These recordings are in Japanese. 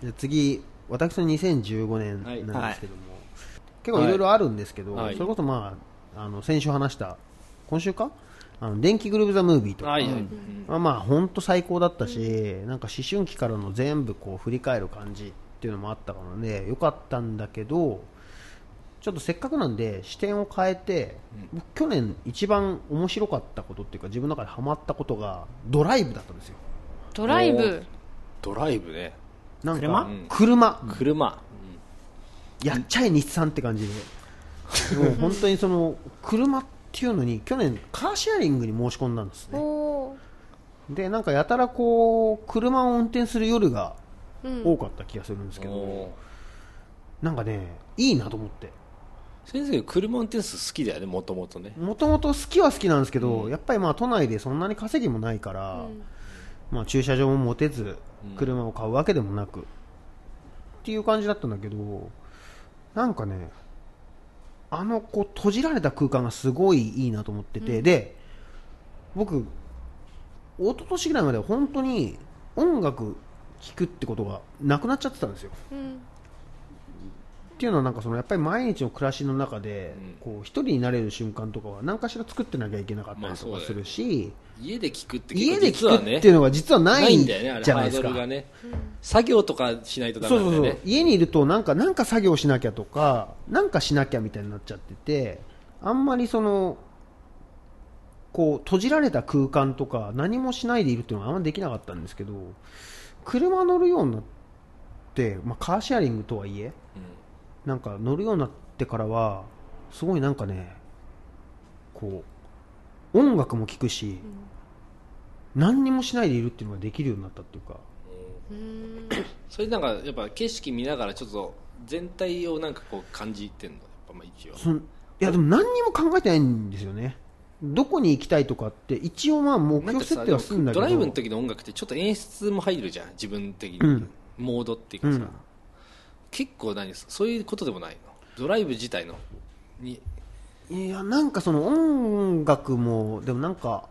じゃあ次私の2015年なんですけども、結構いろいろあるんですけど、はい。それこそまああの先週話した今週か？あの電気グループザムービーとか、はい。はい。まあまあ本当最高だったし、なんか思春期からの全部こう振り返る感じっていうのもあったからねよかったんだけどちょっとせっかくなんで視点を変えて、僕去年一番面白かったことっていうか自分の中でハマったことがドライブだったんですよ。ドライブドライブねなんか車？車。車、やっちゃえ日産って感じで。もう本当にその車っていうのに去年カーシェアリングに申し込んだんですね。でなんかやたらこう車を運転する夜がうん。多かった気がするんですけど、おなんかねいいなと思って。先生車運転数好きだよねもともとね。もともと好きは好きなんですけど、やっぱりまあ都内でそんなに稼ぎもないから、まあ、駐車場も持てず車を買うわけでもなく、っていう感じだったんだけどなんかねあのこう閉じられた空間がすごいいいなと思ってて、で僕一昨年ぐらいまでは本当に音楽聴くってことがなくなっちゃってたんですよ。うんっていうのはなんかそのやっぱり毎日の暮らしの中でうん。こう一人になれる瞬間とかは何かしら作ってなきゃいけなかったりとかするし、家で聞くって家で聞くっていうのが実はなないいんじゃないですか。作業とかしないとダそうそうそう。メなんだ家にいるとなんかなんか作業しなきゃとかなんかしなきゃみたいになっちゃっててあんまりそのこう閉じられた空間とか何もしないでいるっていうのはあんまりできなかったんですけど車乗るようになって、まあ、カーシェアリングとはいえなんか乗るようになってからはすごいなんかねこう音楽も聴くし、何にもしないでいるっていうのができるようになったっていうか。それなんかやっぱ景色見ながらちょっと全体をなんかこう感じてんの？やっぱまあ一応。そんいやでも何にも考えてないんですよね。どこに行きたいとかって一応まあ目標設定はするんだけど。ドライブの時の音楽ってちょっと演出も入るじゃん。自分的に、うん。モードっていうかさ、うん結構何そういうことでもないの？ドライブ自体のに。いやなんかその音楽もでもなんか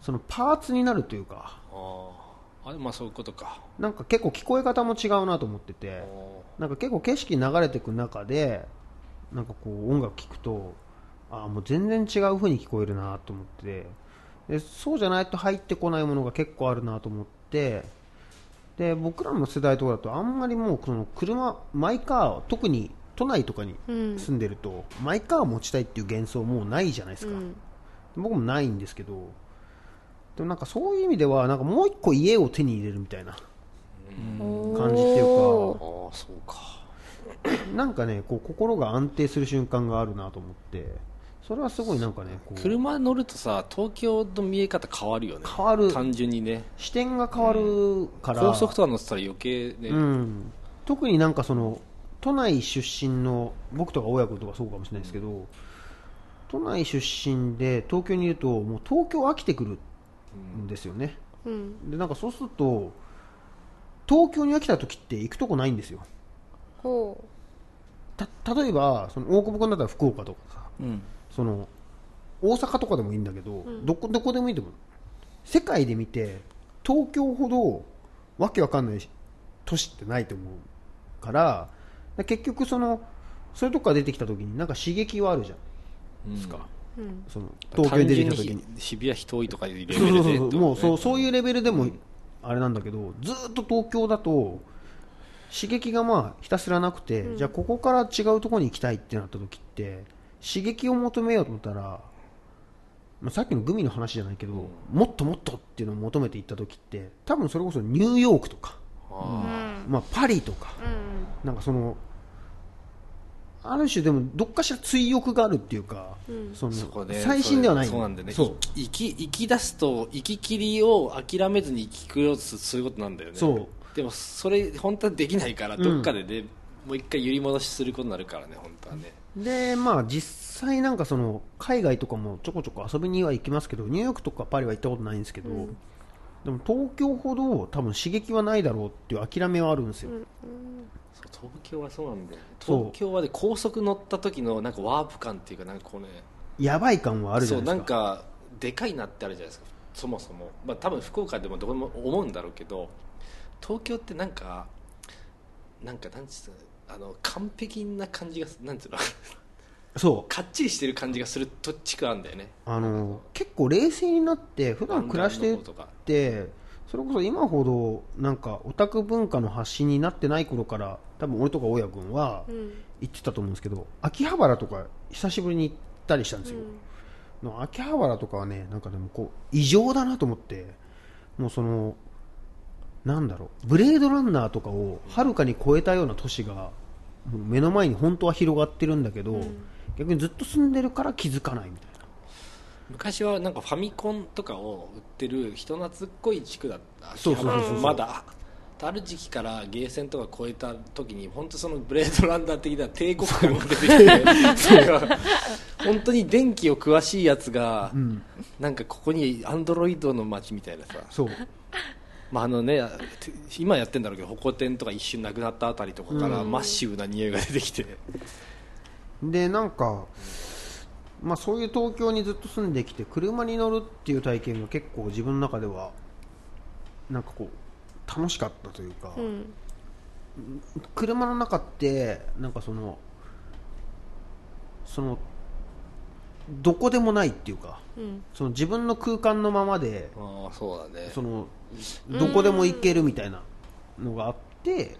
そのパーツになるというか。あああまあそういうことか。なんか結構聞こえ方も違うなと思ってて。なんか結構景色流れていく中でなんかこう音楽聴くとああもう全然違う風に聞こえるなと思って。でそうじゃないと入ってこないものが結構あるなと思ってで僕らの世代とかだとあんまりもうその車マイカー特に都内とかにうん。住んでると、マイカーを持ちたいっていう幻想もうないじゃないですか、うん。僕もないんですけどでもなんかそういう意味ではなんかもう一個家を手に入れるみたいな感じっていうかあそうか。なんかねこう心が安定する瞬間があるなと思ってそれはすごいなんかね車乗るとさ東京の見え方変わるよね。変わる。単純にね。視点が変わるから、高速とか乗ってたら余計ね、うん、特になんかその都内出身の僕とか親子とかそうかもしれないですけど、都内出身で東京にいるともう東京飽きてくるんですよね、うん。でなんかそうすると東京に飽きた時って行くとこないんですよ。ほた例えばその大久保君だったら福岡とかさ。うんその大阪とかでもいいんだけど、どこどこでもいいと思う。世界で見て東京ほどわけわかんない都市ってないと思うから結局そのそういうとこから出てきた時になんか刺激はあるじゃないですか、ううん。その東京に出てきた時に。渋谷人多いとかいうレベそうそうルでそうもうそうそういうレベルでもあれなんだけどずーっと東京だと刺激がまあひたすらなくて、じゃあここから違うところに行きたいってなった時って刺激を求めようと思ったら、まあ、さっきのグミの話じゃないけど、もっともっとっていうのを求めていった時って多分それこそニューヨークとか、まあ、パリとか、なんかそのある種でもどっかしら追憶があるっていうか、そのそこで最新ではない。そうなんだよね。そう生き生き出すと生き切りを諦めずに生きくようとするそういうことなんだよね。そう。でもそれ本当はできないからどっかでね、もう一回揺り戻しすることになるからね本当はねでまあ実際なんかその海外とかもちょこちょこ遊びには行きますけどニューヨークとかパリは行ったことないんですけど、でも東京ほど多分刺激はないだろうっていう諦めはあるんですよ、そう東京はそうなんだよ東京はね高速乗った時のなんかワープ感っていうかなんかこうね。やばい感はあるじゃそうないですか。なんかでかいなってあるじゃないですか。そもそも、まあ、多分福岡でもどこでも思うんだろうけど東京ってなんかなんかなんつうのあの完璧な感じがなんつうの？そう。かっちりしてる感じがすると地区あんだよね。あの結構冷静になって普段暮らしてってそれこそ今ほどなんかオタク文化の発信になってない頃から多分俺とか大家君はうん。行ってたと思うんですけど秋葉原とか久しぶりに行ったりしたんですよ、の秋葉原とかはねなんかでもこう異常だなと思ってもうそのなんだろうブレードランナーとかをはるかに超えたような都市が目の前に本当は広がってるんだけど、逆にずっと住んでるから気づかないみたいな。昔はなんかファミコンとかを売ってる人懐っこい地区だった。そうそうそうそう。まだある時期からゲーセンとか超えた時に本当そのブレードランナー的な帝国感が出てきて 本当に電気を詳しいやつが、ん。なんかここにアンドロイドの街みたいなさ。そうまああのね、て今やってんだろうけど、ホコ天とか一瞬なくなったあたりとかから、マッシブな匂いが出てきて、でなんか、まあ、そういう東京にずっと住んできて車に乗るっていう体験が結構自分の中ではなんかこう楽しかったというか、うん。車の中ってなんかそのそのどこでもないっていうかうん。その自分の空間のままでああ、そうだね、そのどこでも行けるみたいなのがあって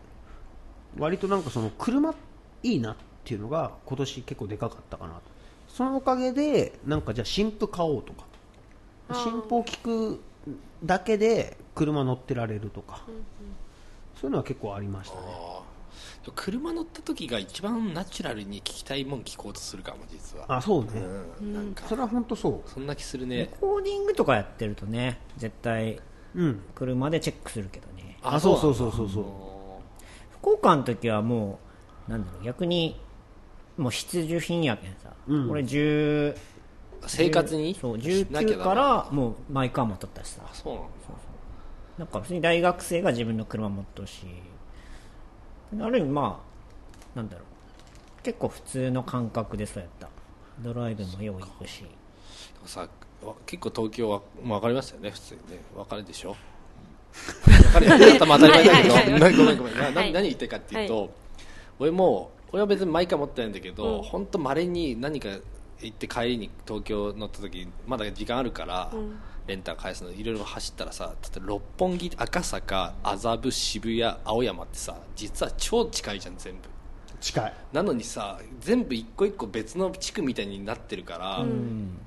割となんかその車いいなっていうのが今年結構でかかったかなと。そのおかげでなんかじゃあ新譜買おうとか新譜を聞くだけで車乗ってられるとかそういうのは結構ありましたね。車乗った時が一番ナチュラルに聞きたいもん聞こうとするかも、実は。あそうね、うん、なんか。それは本当そそんな気するレね。コーディングとかやってるとね絶対ううん。車でチェックするけどね。あそうそうそうそうそう。福岡の時はもうなんだろう逆にもう必需品やけんさ、うん。俺10生活に？そうしなきゃダメ19からもうマイカー持っとったしさ。あそうなの？なんか普通に大学生が自分の車持っとるし。ある意味まあなんだろう。結構普通の感覚でそうやった。ドライブもよう行くし。さわ結構東京はもう分かりましたよね普通にね。分かるでしょ？分かるよ。ね当たり前だけど。はい何何言ってるかっていうと、俺も俺は別に毎回持ってないんだけど、うん。本当まれに何か行って帰りに東京乗った時まだ時間あるから、うん。レンタカー返すのいろいろ走ったらさ例えば六本木赤坂麻布渋谷青山ってさ実は超近いじゃん全部。近い。なのにさ全部一個一個別の地区みたいになってるから、うん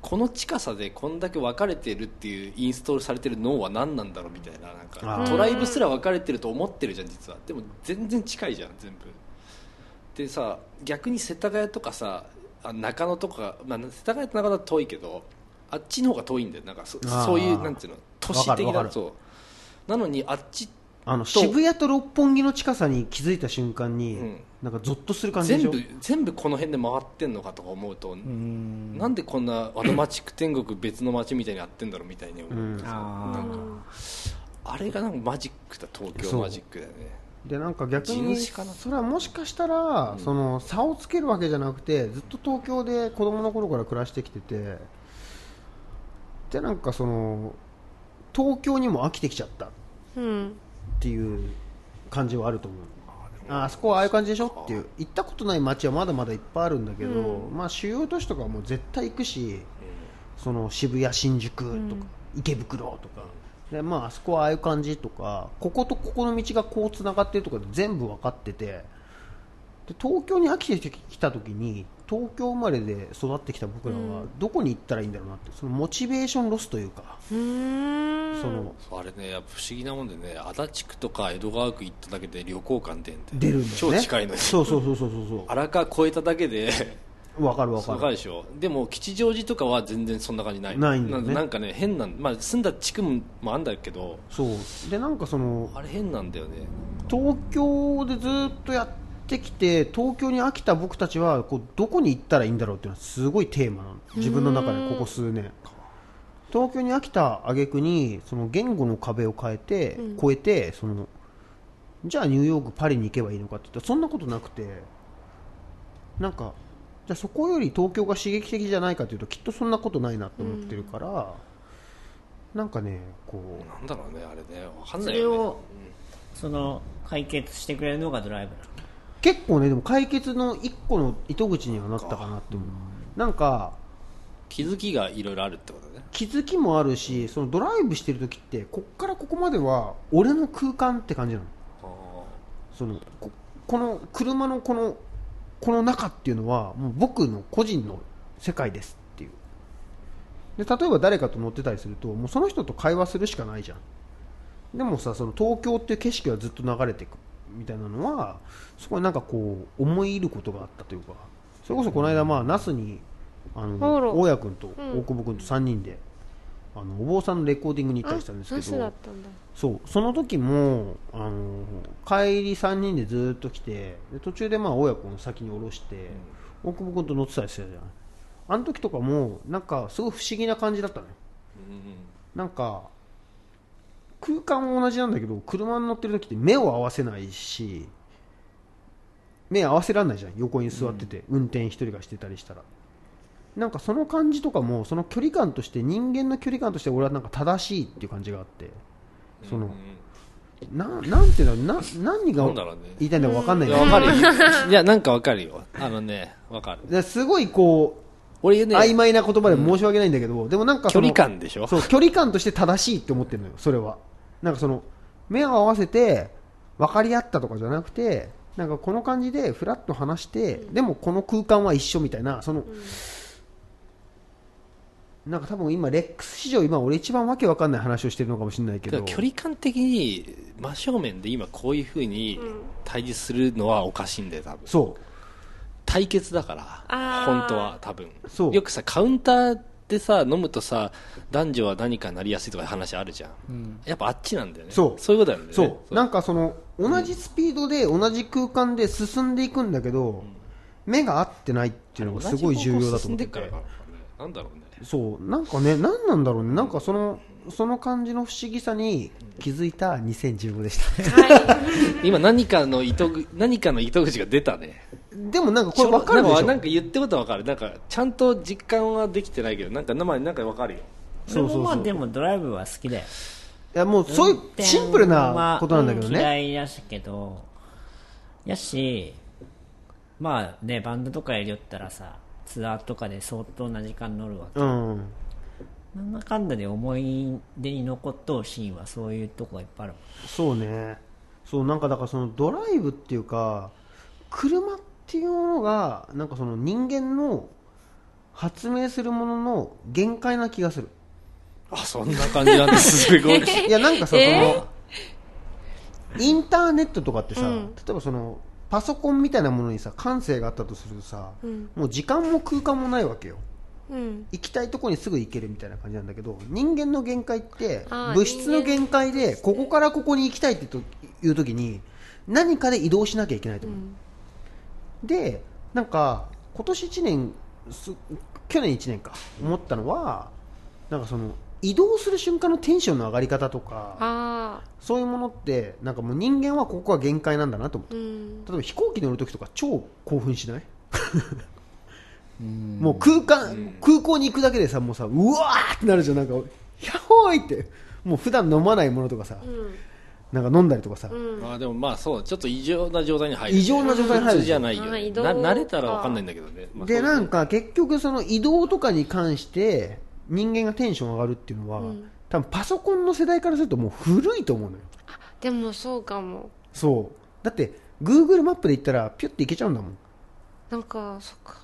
この近さでこんだけ分かれてるっていうインストールされてる脳は何なんだろうみたいななんかトライブすら分かれてると思ってるじゃん実は。でも全然近いじゃん全部。でさ逆に世田谷とかさあ中野とか、まあ、世田谷と中野は遠いけどあっちの方が遠いんだよ。なんかそそういうなんていうの都市的なそう。なのにあっちあの渋谷と六本木の近さに気づいた瞬間に、うん。なんかゾッとする感じでしょ？全部全部この辺で回ってんのかとか思うと、うん。なんでこんなアドマチック天国別の街みたいにやってんだろうみたいに思う、うん。あなんかあれがなんかマジックだ東京マジックだよね。でなんか逆地にそれはもしかしたら、その差をつけるわけじゃなくてずっと東京で子供の頃から暮らしてきててでなんかその東京にも飽きてきちゃった。っうんていう感じはあると思う。ああそこはああいう感じでしょっていう。行ったことない街はまだまだいっぱいあるんだけど、うまあ主要都市とかはもう絶対行くしその渋谷、新宿とか、ん。池袋とか。で、まあ、あそこはああいう感じとかこことここの道がこうつながってるとか全部分かってて。で東京に飽きてきた時に東京生まれで育ってきた僕らはどこに行ったらいいんだろうなってそのモチベーションロスというか、うーん。そのそうあれねやっぱ不思議なもんでね足立区とか江戸川区行っただけで旅行館出んて出るんだよね。超近いのに。そうそうそうそうそう荒川越えただけでそう分かる分かる。わかるでしょ。でも吉祥寺とかは全然そんな感じないないんだよね。なんかね変なん、まあ、住んだ地区もあんだけどそう。でなんかそのあれ変なんだよね。東京でずっとやってきて東京に飽きた僕たちはこうどこに行ったらいいんだろうっていうのはすごいテーマなの。自分の中でここ数年。東京に飽きた挙句にその言語の壁を変えて、うん。越えてそのじゃあニューヨークパリに行けばいいのかって言ったらそんなことなくて。なんかじゃあそこより東京が刺激的じゃないかというときっとそんなことないなと思ってるから、なんかねこう。なんだろうねあれね。わかんそないよね。れをその解決してくれるのがドライブなの結構ねでも解決の一個の糸口にはなったかなって思う。なんか気づきがいろいろあるってことね。気づきもあるしそのドライブしてる時ってこっからここまでは俺の空間って感じなの。そのここの車のこのこの中っていうのはもう僕の個人の世界ですっていう。で例えば誰かと乗ってたりするともうその人と会話するしかないじゃん。でもさその東京っていう景色がずっと流れていくみたいなのはそこになんかこう思い入ることがあったというかそれこそこの間まあ那須にあの大家君とうん。大久保君と3人で、あのお坊さんのレコーディングに行ったりしたんですけどそうその時もあの帰り3人でずっと来てで途中でまあ親子の先に降ろして、大久保君と乗ってたりしてたじゃないあの時とかもなんかすごい不思議な感じだったのよ。なんか空間は同じなんだけど車に乗ってる時って目を合わせないし目合わせられないじゃん。横に座ってて、運転一人がしてたりしたら。なんかその感じとかもその距離感として人間の距離感として俺はなんか正しいっていう感じがあって。その、ななんていうのな何がなんだろうね。言いたいんだか分かんない。いん。やわかるよ。いやなんかわかるよ。あのねわかる。ですごいこう、俺ね。曖昧な言葉で申し訳ないんだけど、でもなんかそ距の離感でしょ？そう距離感として正しいって思ってるのよ。それは。なんかその目を合わせて分かり合ったとかじゃなくてなんかこの感じでフラッと話して、でもこの空間は一緒みたいなその、なんか多分今レックス史上今俺一番わけわかんない話をしてるのかもしれないけど。距離感的に真正面で今こういうふうに対峙するのはおかしいんだよ多分。そう。対決だから本当は多分。そう。よくさカウンターでさ飲むとさ男女は何かなりやすいとか話あるじゃん、やっぱあっちなんだよね。そう。そういうことなんだよね。そう。なんかその同じスピードで同じ空間で進んでいくんだけど、目が合ってないっていうのがすごい重要だと思って。進んでっからか。ななんだろうね。そう。なんかね何なんだろうね。なんかそのその感じの不思議さに気づいた2015でした今何かの糸ぐ何かの糸口が出たね。でもなんかこれ分かるでしょ？なんなんか言ってることは分かる。なんかちゃんと実感はできてないけどなんか生なんか分かるよ。そうそうそう俺もまあでもドライブは好きだよ。いやもうそういうシンプルなことなんだけどね。嫌いだしけど。やしまあねバンドとかやりよったらさツアーとかで相当な時間乗るわけ、うんなんだかんだで思い出に残っとうシーンはそういうとこがいっぱいあるそうね。そうなんかだからそのドライブっていうか車っていうものがなんかその人間の発明するものの限界な気がする。あそんな感じなんですすごい。いやなんかさ、えそのインターネットとかってさ、うん。例えばそのパソコンみたいなものにさ感性があったとするとさ、うん。もう時間も空間もないわけようん。行きたいとこにすぐ行けるみたいな感じなんだけど人間の限界って物質の限界でここからここに行きたいってという時に何かで移動しなきゃいけないと思う、でなんか今年1年す去年1年か思ったのはなんかその移動する瞬間のテンションの上がり方とかあそういうものってなんかもう人間はここが限界なんだなと思ってあうん。例えば飛行機乗るときとか超興奮しない？もう空間、空港に行くだけでさもうさうわーってなるじゃん。なんかやっほーいって。もう普段飲まないものとかさ、うん。なんか飲んだりとかさ、うん。まあでもまあそうちょっと異常な状態に入る。異常な状態に入る。普通じゃないよ、慣れたら分かんないんだけどね、でなんか結局その移動とかに関して人間がテンション上がるっていうのは、うん。多分パソコンの世代からするともう古いと思うのよ。でもそうかも。そう。だって Google マップで行ったらピュッて行けちゃうんだもん。なんかそっか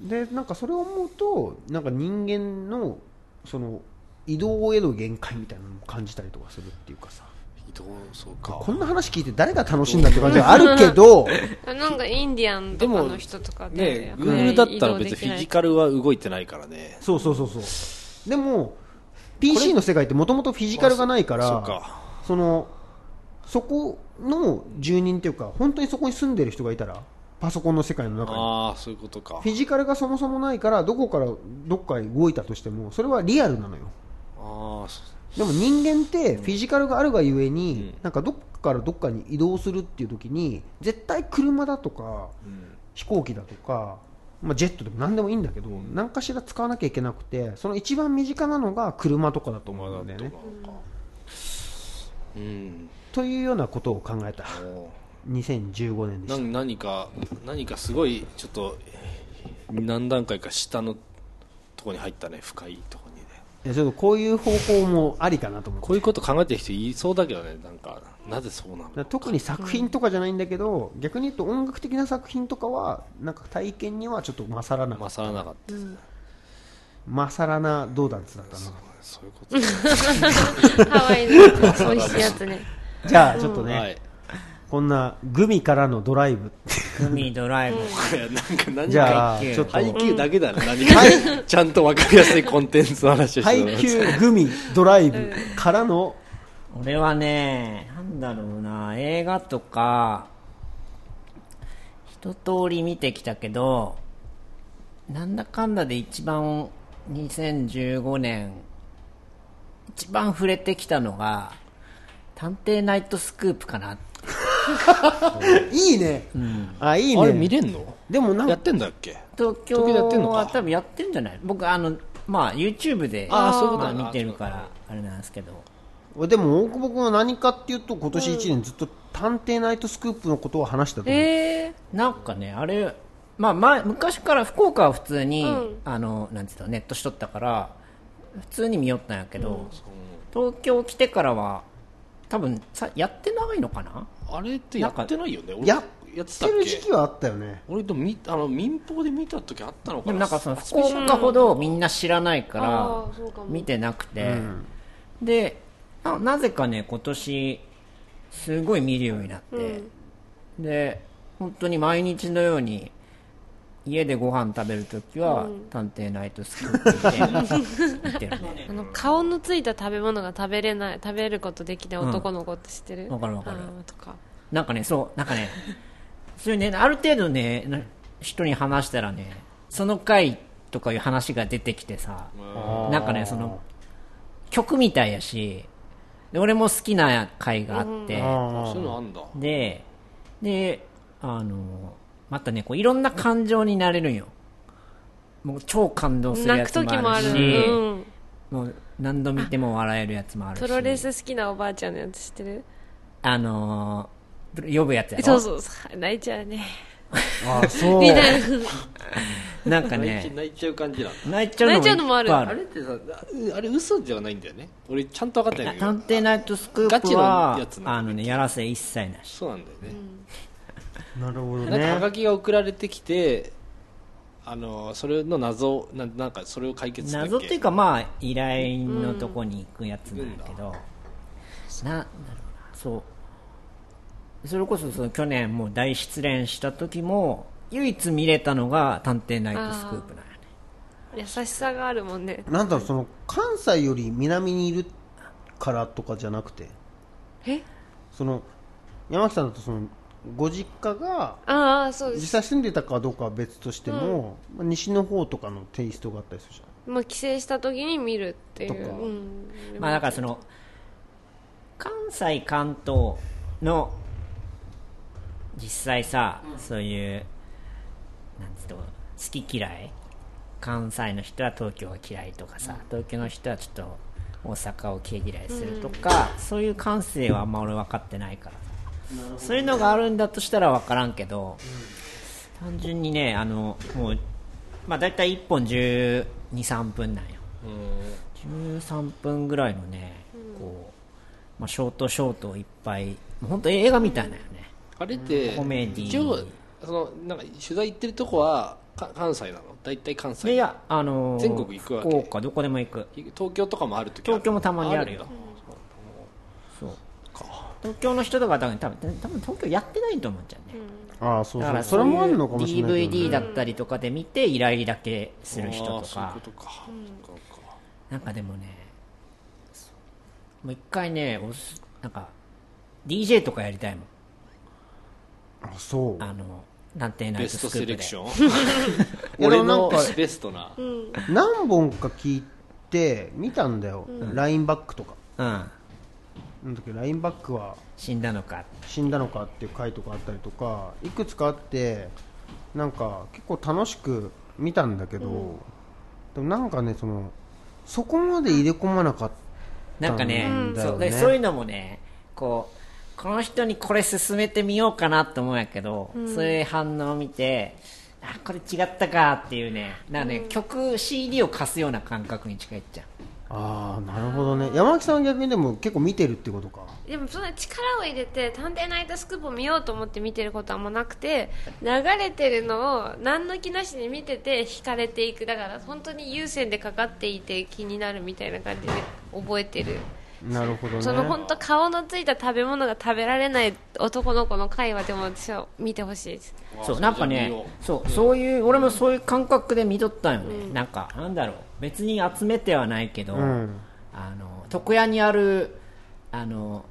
でなんかそれを思うとなんか人間のその移動への限界みたいなのも感じたりとかするっていうかさ。移動そうか。こんな話聞いて誰が楽しいんだって感じはあるけどあなんかインディアンとかの人とかねで Google だったら別にフィジルカルは動いてないからね。そうそうそうそう。でも PC の世界ってもともとフィジカルがないからそうか。そのそこの住人っていうか本当にそこに住んでる人がいたらパソコンの世界の中に。ああそういうことか。フィジカルがそもそもないからどこからどっかへ動いたとしてもそれはリアルなのよ。ああそでも人間ってフィジカルがあるがゆえに、うん。なんかどっからどっかに移動するっていう時に絶対車だとかうん。飛行機だとか、まあ、ジェットでも何でもいいんだけど、何かしら使わなきゃいけなくてその一番身近なのが車とかだと思うんだよね。うん。というようなことを考えた。も2015年でした。何か何かすごいちょっと何段階か下のとこに入ったね。深いとこにね。いやちょっとこういう方法もありかなと思って。こういうこと考えてる人いそうだけどね。なんかなぜそうなの特に作品とかじゃないんだけど、逆に言うと音楽的な作品とかはなんか体験にはちょっと勝らなかった。勝らなかったですね、勝らなドーダンツだったなそういうこと。ハワイの美味しいやつね。じゃあちょっとね、はいこんなグミからのドライブ。海ドライブ、なんか何じゃかあ配給ちょっと。配給だけだね何か。ちゃんと分かりやすいコンテンツの話をして配給グミドライブからの俺はねなんだろうな映画とか一通り見てきたけどなんだかんだで一番2015年一番触れてきたのが探偵ナイトスクープかな いいね、あいいね。あれ見れんの？でもなんかやってんだっけ？東京東京でやってんのか。は多分やってんじゃない。僕あのまあ YouTube であーそういうことまあだ見てるからあれなんですけど。でも大久保君は何かっていうと今年1年ずっと探偵ナイトスクープのことを話したと思う、えなんかねあれまあ前昔から福岡は普通に、うん。あのなんていうのネットしとったから普通に見よったんやけど、東京来てからは多分さやってないのかな？あれってやってないよね？俺ややって時期はあったよね。俺でもみあの民放で見た時あったのかな。でもなんかその福岡ほどみんな知らないかあら見てなくて、ん。でななぜかね今年すごい見るようになって、で本当に毎日のように家でご飯食べるときは、探偵ナイトスクープ見て見てる。ね あの顔のついた食べ物が食べれない食べることできない男の子って知ってる？わかるわかる。とか。なんかねそうなんかねそういうねある程度ねな人に話したらねその回とかいう話が出てきてさなんかねその曲みたいやしで俺も好きな回があって、あそういうのあんだ。でであのまたねこういろんな感情になれるんよ。もう超感動する泣くやつも時もある、あるしうん、もう何度見ても笑えるやつもあるし。プロレス好きなおばあちゃんのやつ知ってる？あのー呼ぶやつやろ？そうそうそう。泣いちゃうね。あそう。みたいな。なんかね泣いちゃう感じなの。泣いちゃうのも泣いちゃうのもある。あれってさああれ嘘じゃないんだよね。俺ちゃんと分かってないんだけど。探偵ナイトスクーガチのプはやつなんだあのねやらせ一切なしそうなんだよね、なるほどなんかはねがきが送られてきてあのそれの謎ななんかそれを解決謎っていうかまあ依頼のとこに行くやつなんだけど、ななんだろうなそう。それこそその去年もう大失恋した時も唯一見れたのが「探偵ナイトスクープ」なんよね。優しさがあるもんね。なんだろうその関西より南にいるからとかじゃなくて？え？その山木さんだとそのご実家がああそうです。実際住んでたかどうかは別としても、まあ西の方とかのテイストがあったりするじゃん。まあ帰省した時に見るっていう、まあだからその関西関東の実際さ、そういうなんつうの好き嫌い？関西の人は東京が嫌いとかさ東京の人はちょっと大阪を毛嫌いするとか、そういう感性はあんま俺分かってないからそういうのがあるんだとしたら分からんけど、単純にねあのもうまあ大体1本1 2 3分なんよ。13分ぐらいのね、こうまあ、ショートショートをいっぱい本当映画みたいなよね、あれってコメディ一応そのなんか取材行ってるとこはか関西なの？大体関西。でいやあのー全国行くわけ？福岡どこでも行く。東京とかもある時東京もたまにあるよ東京の人とかは多分多分多分東京やってないと思うんじゃんね、ああそうだからそれもあるのかもしれない DVD だったりとかで見て依頼だけする人とあーそういうかことか、そうかなんかでもねもう一回ねおすなんか DJ とかやりたいもん。あそう。あのなんてベストセレクション？俺のなんかベストな、何本か聞いて見たんだよ、ラインバックとか。うんなんだっけラインバックは死んだのか。死んだのかっていう回とかあったりとかいくつかあってなんか結構楽しく見たんだけど、でもなんかねそのそこまで入れ込まなかったなんかね,、そうでそういうのもねこうこの人にこれ進めてみようかなと思うんやけど、そういう反応を見てあこれ違ったかっていうね。なんかね、曲 CD を貸すような感覚に近いっちゃうああなるほどね。山木さんは逆にでも結構見てるってことか。でもそんな力を入れて「探偵ナイトスクープ」を見ようと思って見てることはもうなくて流れてるのを何の気なしに見てて引かれていく。だから本当に優先でかかっていて気になるみたいな感じで覚えてる。なるほどね。その本当顔のついた食べ物が食べられない男の子の会話でも私は見てほしいです。そうなんかねそう。そういう俺もそういう感覚で見とったんよね、なんかなんだろう。別に集めてはないけど、うん。あの床屋にあるあの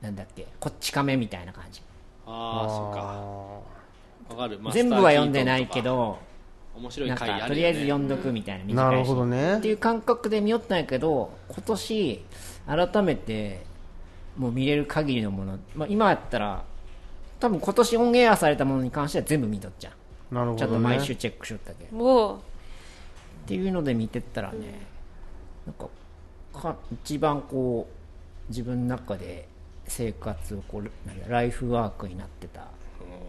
なんだっけこっち亀みたいな感じ。ああそっか。わかる。全部は読んでないけど面白いなん回あるよ、ね、かとりあえず読んどくみたいな短いし。なるほどね。っていう感覚で見よったんやけど今年改めてもう見れる限りのもの、まあ、今やったら多分今年オンエアされたものに関しては全部見とっちゃう。なるほど、ね、ちゃんと毎週チェックしとったけど。もうっていうので見てったらね、なんかか一番こう自分の中で生活をこう何ライフワークになってた。あ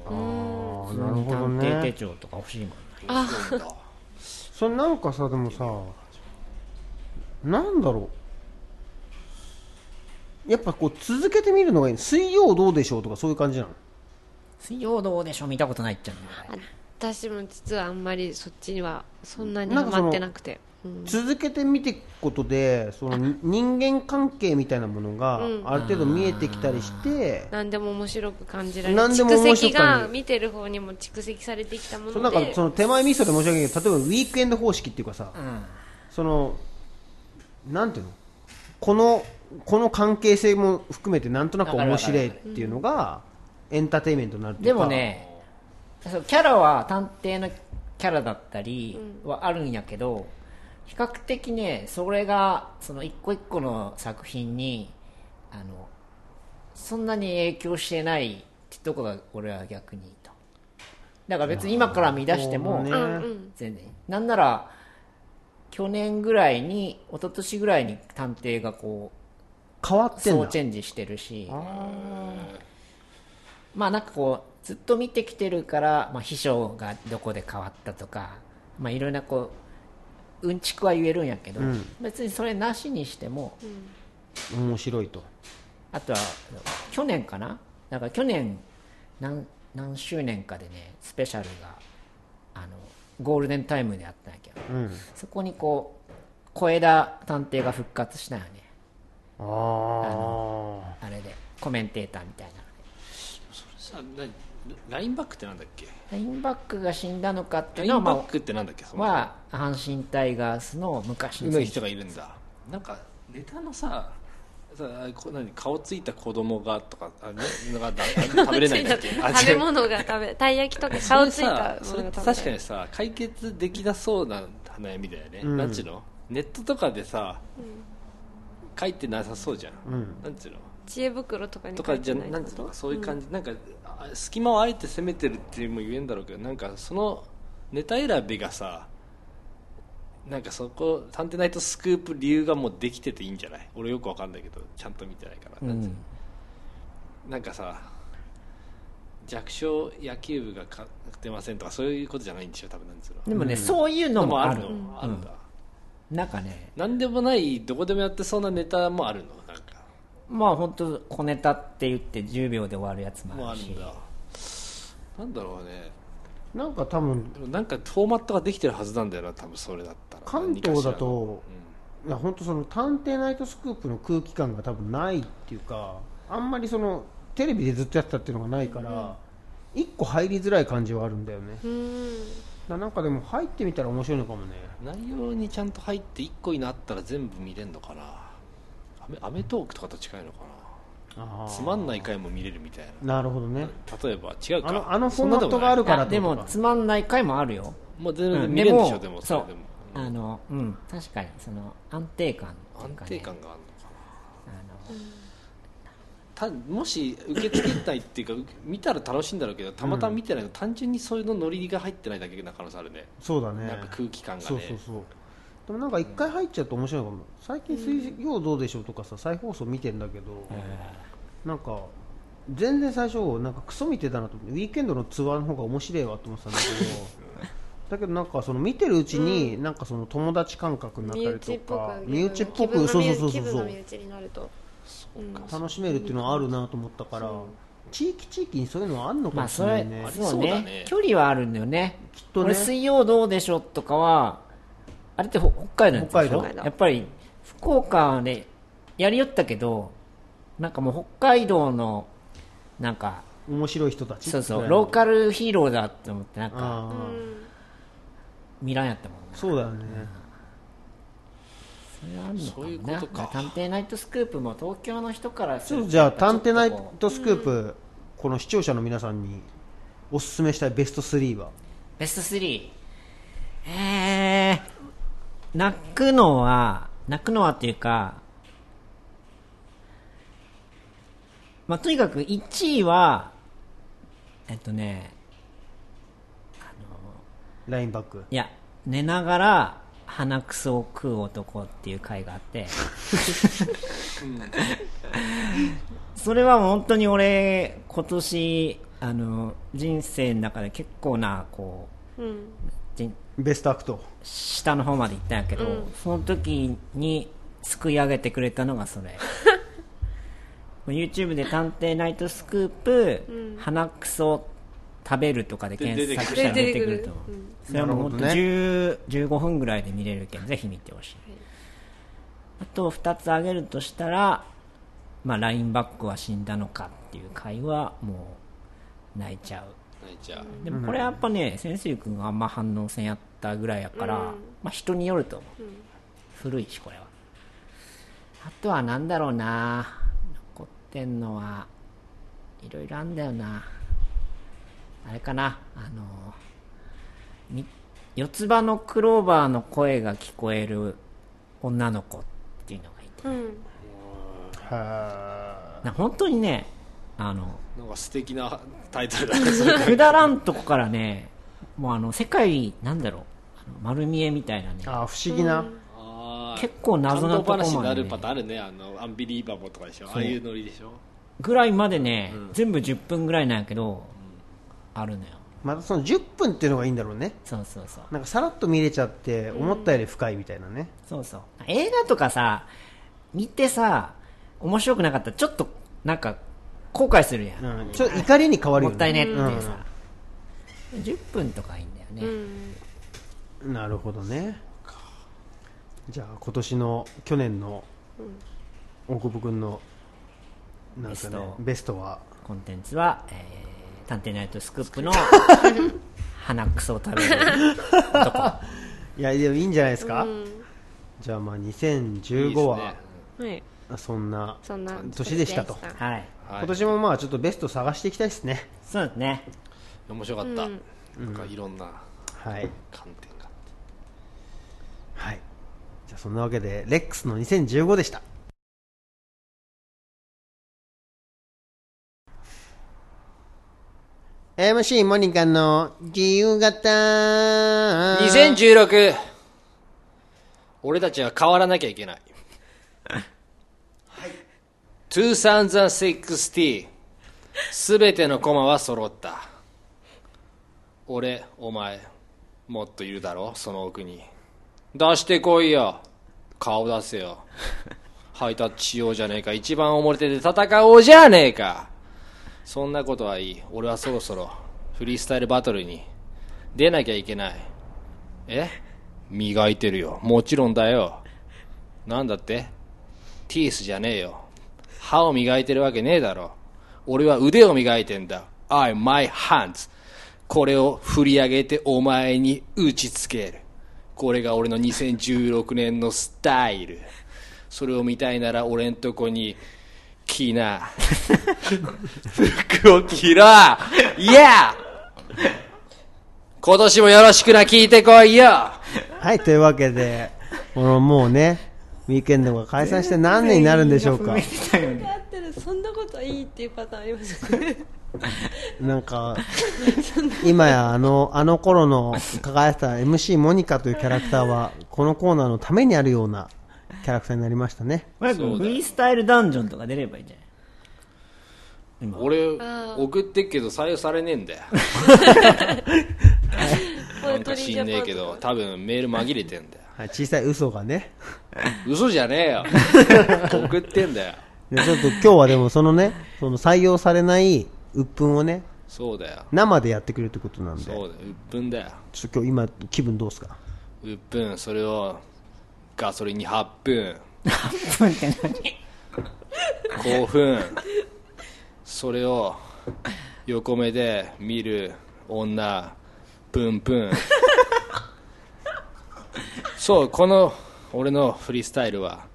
あなるほど探偵手ね帳とか欲しいもんねそうなんだ。それなんかさでもさなんだろうやっぱこう続けてみるのがいい。水曜どうでしょうとかそういう感じなの？水曜どうでしょう見たことないっちゃうね。私も実はあんまりそっちにはそんなにハマってなくて。うん。続けてみていくことでそのに人間関係みたいなものがうん。ある程度見えてきたりして、何でも面白く感じられる何でもが見てる方にも蓄積されてきたもので。そのなんかその手前味噌で申し訳ないけど例えばウィークエンド方式っていうかさ、うん。そのなんていうの？このこの関係性も含めてなんとなく面白いっていうのがエンターテインメントになるっていでうか。もねそうキャラは探偵のキャラだったりはあるんやけど、比較的ねそれがその一個一個の作品にあのそんなに影響してないってとこが俺は逆にいいと。だから別に今から見出しても、全然なんなら去年ぐらいに一昨年ぐらいに探偵がこ変わうってんだ。総チェンジしてるし。まあなんかこうずっと見てきてるから、まあ、秘書がどこで変わったとかまあいろんなこううんちくは言えるんやけど、うん。別にそれなしにしても面白いと。あとは去年かな？だから去年何何周年かでねスペシャルがあのゴールデンタイムであったんやけどうん。そこにこう小枝探偵が復活したよねあああれでコメンテーターみたいな。さ何ラインバックってなんだっけ？ラインバックが死んだのかってライいうのは,、まンバックってなんだっけそあ、のは阪神タイガースの昔の人がいるんだ。なんかネタのささこ何顔ついた子供がとかあねのが食べれないんだっけ？あ食べ物が食べたい焼きとかそ顔ついれさたそれ確かにさ解決できなそうな悩みだよね、うん。なんちゅうの？ネットとかでさ、書いてなさそうじゃん、うん。なんちゅうの？知恵袋とかにとかじゃ書いてないなんつうの？かそういう感じ、なんかあ隙間をあえて攻めてるっていうのも言えんだろうけどなんかそのネタ選びがさなんかそこ「探偵ナイトスクープ」理由がもうできてていいんじゃない？俺よくわかんないけどちゃんと見てないから、なんつうの？なんかさ弱小野球部が勝てませんとかそういうことじゃないんでしょ多分なんつうの。でもね、そういうのもあるの。あるんだ、なんかねなんでもないどこでもやってそうなネタもあるの？なんか。まあ本当小ネタって言って10秒で終わるやつもああるんだなんだろうね。なんか多分でもなんかフォーマットができてるはずなんだよな多分それだったら。関東だといや本当その探偵ナイトスクープの空気感が多分ないっていうかあんまりそのテレビでずっとやってたっていうのがないから、一個入りづらい感じはあるんだよね。だかうんらなんかでも入ってみたら面白いのかもね。うん内容にちゃんと入って1個になったら全部見れるのかな。アメアメトークとかと近いのかあなー。つまんない回も見れるみたいな。なるほどね。例えば違うか。あのあのフォーマットがあるかか。らあでもつまんない回もあるよ、まあ、全然うん見れるんでしょ、でも。そう。れでも。あのうん。確かにその安定感ってい安定感があるのかあのたもし受け付けないっていうかう見たら楽しいんだろうけどたまたま見てないの、単純にそういうのノリが入ってないだけな可能性あるね。そうだね。なんか空気感がね。そうそうそう。でもなんか一回入っちゃうと面白いのかも。最近水曜どうでしょうとかさ再放送見てんだけど、なんか全然最初なんかクソ見てたなと思ってウィーケンドのツアーの方が面白いわと思ってたんだけど だけどなんかその見てるうちになんかその友達感覚になったり身内っぽとかく身内っぽくそうそうそう気分そうが身内になると楽しめるっていうのはあるなと思ったから地域地域にそういうのはあるのかもしまあそれれないね、そうそうだね。ね。距離はあるんだよね。きっとね。俺水曜どうでしょうとかはあれってほ北海道のやつでしょ？北海道。やっぱり福岡でやりよったけどなんかもう北海道のなんか面白い人たち？そうそうローカルヒーローだって思ってなんか見らん。やったもんね。そうだよねそれはあるのかもそういうなことか。探偵ナイトスクープも東京の人からするとじゃあ「探偵ナイトスクープ」この視聴者の皆さんにおすすめしたいベスト3は？うベスト3えー、泣くのは泣くのはっていうかまあとにかく1位はえっとねラインバック。いや寝ながら鼻くそを食う男っていう回があって。それは本当に俺今年あの人生の中で結構なこううん。人ベストアクト。下の方まで行ったんやけど、うん。その時にすくい上げてくれたのがそれ。YouTube で「探偵ナイトスクープ、うん。鼻くそ食べる」とかで検索したら出てくる。出てくると思う。うんそれはもう本当なるほ10 15分ぐらいで見れるけんぜひ見てほしい、あと2つ挙げるとしたら「まあ、ラインバックは死んだのか」っていう回はもう泣いちゃう。泣いちゃう。でもこれはやっぱね潜水君があんま反応せんやったぐらいやから、うん。まあ人によると思う、古いしこれは。あとはなんだろうな残ってんのはいろいろあんだよなあれかな。あのみ四つ葉のクローバーの声が聞こえる女の子っていうのがいて。うん。本当にねあのなんか素敵なタイトルだねくだらんとこからねもうあの世界なんだろう。あの丸見えみたいなね。あ不思議な、あー。結構謎なとこまでね。なるパターンあるね。あのアンビリーバボーとかでしょ。ああいうノリでしょ。ぐらいまでね、全部10分ぐらいなんやけど、あるのよ。またその10分っていうのがいいんだろうね。そうそうそう。なんかさらっと見れちゃって思ったより深いみたいなね、そうそう。映画とかさ見てさ面白くなかったらちょっとなんか後悔するやん、うん。ちょっと怒りに変わるよね。もったいねっていうさ、10分とかいいんだよね、うん。なるほどね。じゃあ今年の去年の大久保君のなんかねベストは？コンテンツは、えー探偵ナイトスクープの 鼻くそを食べる男。いやでもいいんじゃないですか、うん。じゃあまあいい2015ですはね。はい。そんなそんな年でしたと。年はい。はい。今年もまあちょっとベスト探していきたいですね。そうですね。面白かった、うん。なんかいろんなはい。観点がはい。じゃあそんなわけでレックスの2015でした「MC モニカの自由形」2016俺たちは変わらなきゃいけない。2016すべてのコマは揃った。俺お前もっといるだろ？その奥に。出してこいよ。顔出せよ。ハイタッチしようじゃねえか。一番表で戦おうじゃねえかそんなことはいい。俺はそろそろフリースタイルバトルに出なきゃいけない。え？磨いてるよ。もちろんだよ。なんだって？ティースじゃねえよ。歯を磨いてるわけねえだろ。俺は腕を磨いてんだ。I my hands これを振り上げてお前に打ちつける。これが俺の2016年のスタイル。それを見たいなら俺んとこに来な。服を着ろ。Yeah! 今年もよろしくな聞いてこいよ。はいというわけでこのもうねウィーケンドが解散して何年になるんでしょうか。そんなこといいっていうパターンありますよねなんか今やあのあの頃の輝いた MC モニカというキャラクターはこのコーナーのためにあるようなキャラクターになりましたね。マイクフリースタイルダンジョンとか出ればいいんじゃない今俺送ってっけど採用されねえんだよ。なんか知んねえけど多分メール紛れてんだよ。はい、小さい嘘がね。嘘じゃねえよ。送ってんだよ。でちょっと今日はでもそのね、その採用されない鬱憤をね、そうだよ。生でやってくれるってことなんで、そうだよ。鬱憤だよ。ちょっと今日今気分どうですか？鬱憤それをガソリンに8分。分って何？興奮。それを横目で見る女プンプン。そうこの俺のフリースタイルは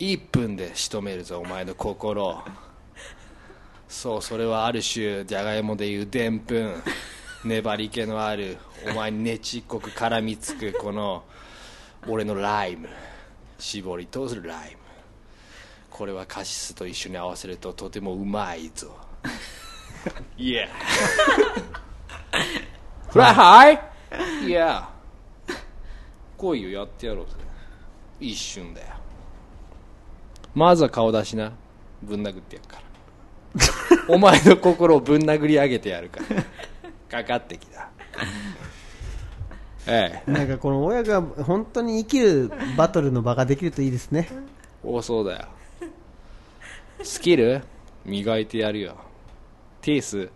1分で仕留めるぞお前の心。そうそれはある種じゃがいもでいうでんぷん。粘り気のあるお前にねちっこく絡みつくこの俺のライム。絞り通すライム。これはカシスと一緒に合わせるととてもうまいぞ。いやフライハイ？いや来いよやってやろうぜ。一瞬だよ。まずは顔出しな。ぶん殴ってやるから。お前の心をぶん殴り上げてやるから。かかってきた。ええ。なんかこの親が本当に生きるバトルの場ができるといいですね。おそうだよ。スキル磨いてやるよ。ティース。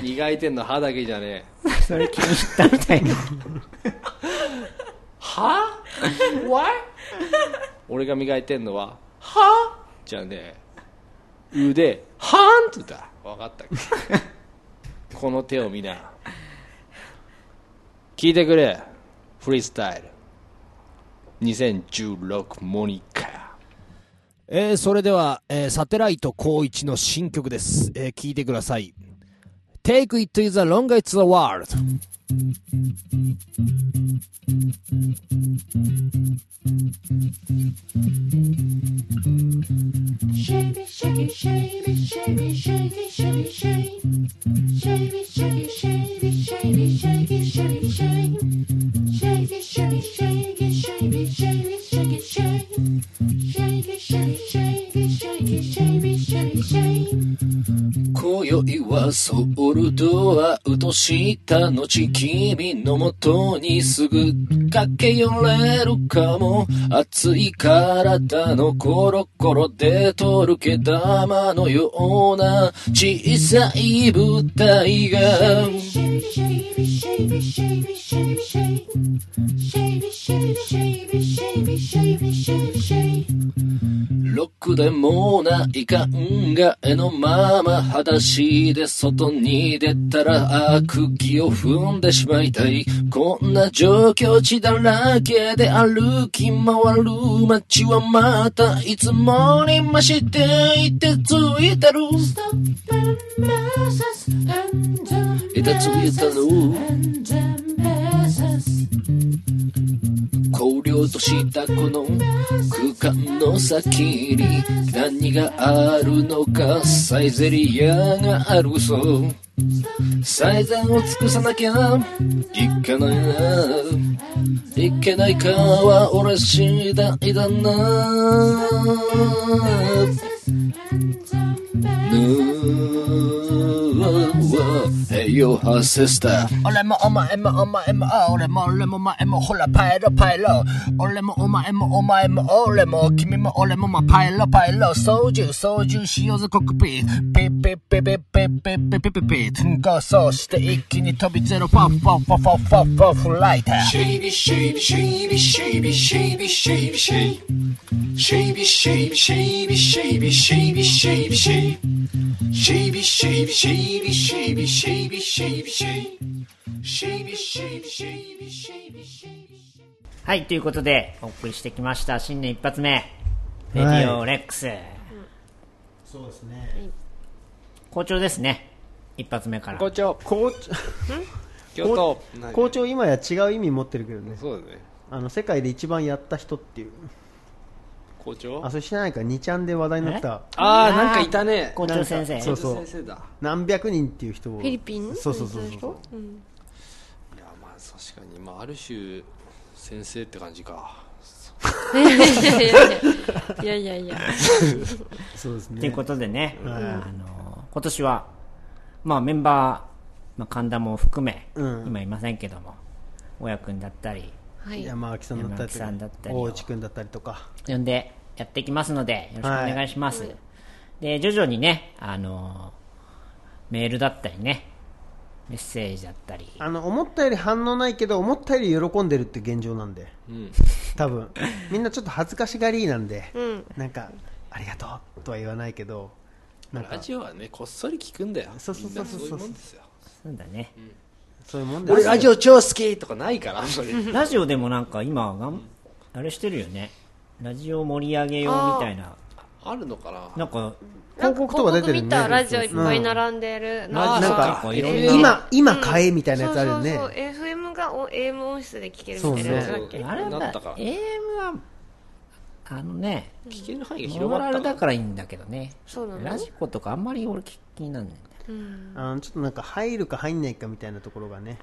磨いてんの歯だけじゃねえ。それ気に入ったみたいな。は Why? 俺が磨いてんのは？はじゃねえ。腕？はーんってだ分かったかこの手を見な聞いてくれフリースタイル2016モニカえーそれでは、えーサテライト光一の新曲です。えー聞いてください。Take it to the longest world. Shady, shady, shady, shady, shady, shady, shady. Shady, shady, shady, shady, shady, shady, shady. Shady, shady, shady, shady, shady. 今宵はソウルドアウトした後君のもとにすぐ駆け寄れるかも熱い体のコロコロでとるけ玉のような小さい舞台がロックでもない考えのまま裸足で外に出たら悪気を踏んでしまいたい。こんな状況地だらけで歩き回る。街はまたいつもに増していてついてるいたついてる荒涼としたこの空間の先に何があるのかサイゼリアがあるそう最善を尽くさなきゃいけないな。いけないかは俺次第だな。Hey yo, her sister 俺もお前もお前も俺も俺もお前もほらパイロパイロ俺もお前もお前も俺も君も俺もまあパイロパイロ操縦操縦しようぜコックピーピッピッピッピッピッピッピッピッピッピッゴーそして一気に飛びゼロファファファファファファフライター Shady, shady, shady, shady, shady, shady, shady. Shady, shady, shady, shady, shady, shady, shady. Shady, shady. Shady, shady, shady, shady, shady. はいということでお送りしてきました新年一発目レディオレックス、そうですね。好調ですね一発目から校長、校京都。校長今や違う意味持ってるけどね。そうだね。あの世界で一番やった人っていう。校長？あ、それ知らないか、2ちゃんで話題になった。あー、なんかいたね。校長先生。そうそう。先生だ。何百人っていう人を。フィリピン？そうそうそうそう。うん。いや、まあ確かに、まあある種、先生って感じか。いやいやいや。そうですね。ということでね、はい。あの今年は、まあメンバー、まあ神田も含め、うん。今いませんけども、親くんだったり、はい。山脇さんだったりったり大内くんだったりとか。呼んでやっていきますので、よろしくお願いします。で、徐々にね、あのーメールだったりね、メッセージだったり、あの思ったより反応ないけど思ったより喜んでるって現状なんで。うん。多分。みんなちょっと恥ずかしがりなんで、うん。なんかありがとうとは言わないけどなんか。ラジオはねこっそり聞くんだよ。そうそうそうそうそう。そうだね。そういうもんです俺ラジオ超好きとかないからあんまり。ラジオでもなんか今がん、あれしてるよね。ラジオ盛り上げようみたいな、あるのかな。なんか、広告とか出てるね。見たラジオいっぱい並んでる、なんかなんかいろんな。今今買えみたいなやつあるよね、そうそうそう。FM がお AM 音質で聞けるみたいなやつだっけ、あれだなったか。ら AM は、あのね、聞ける範囲がモ広がったからラルだからいいんだけどね。そうなの？ラジコとかあんまり俺聞きになんない。うん。あのちょっとなんか入るか入んないかみたいなところがね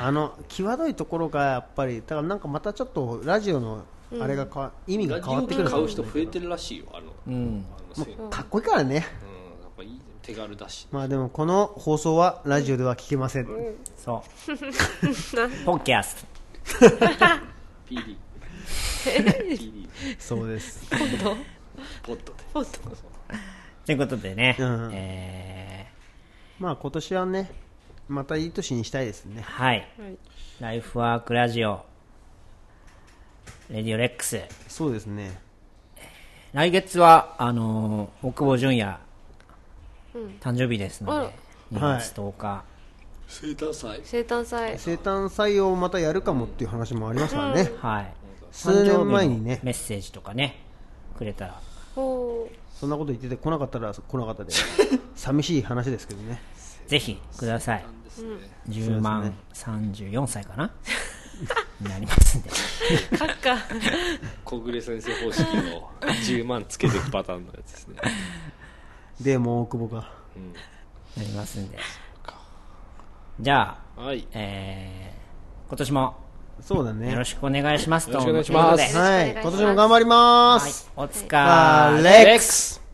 あの際どいところがやっぱりだからなんかまたちょっとラジオのあれがかわ、意味が変わってくるオ買う人増えてるらしいよあの。うん。あのかっこいいからね。ぱいい手軽だし。まあでもこの放送はラジオでは聞けません、そう。ポッキャス PD そうです。ポッド？で。ポッド。ということでね、うん。えまあ今年はねまたいい年にしたいですね。ー、はい。はい。ライフワークラジオ、レディオレックス。そうですね。来月は、あのー大久保純也、誕生日ですので、2はい。月10日、生誕祭。生誕祭。生誕祭をまたやるかもっていう話もありますからね、はい。数年前にね。誕生日のメッセージとかね、くれたら、ほそんなこと言ってて来なかったら来なかったで。寂しい話ですけどね。ぜひください。ですね。10万34歳かな？になりますんで。うカッカ小暮先生方式の10万つけていくパターンのやつですね。でもう大久保が。うん。なりますんで。じゃあ、はい。えー、今年もそうだね。よろしくお願いしますと。よろしくお願いします。はい。今年も頑張りまはい。す、、お疲れ。レックス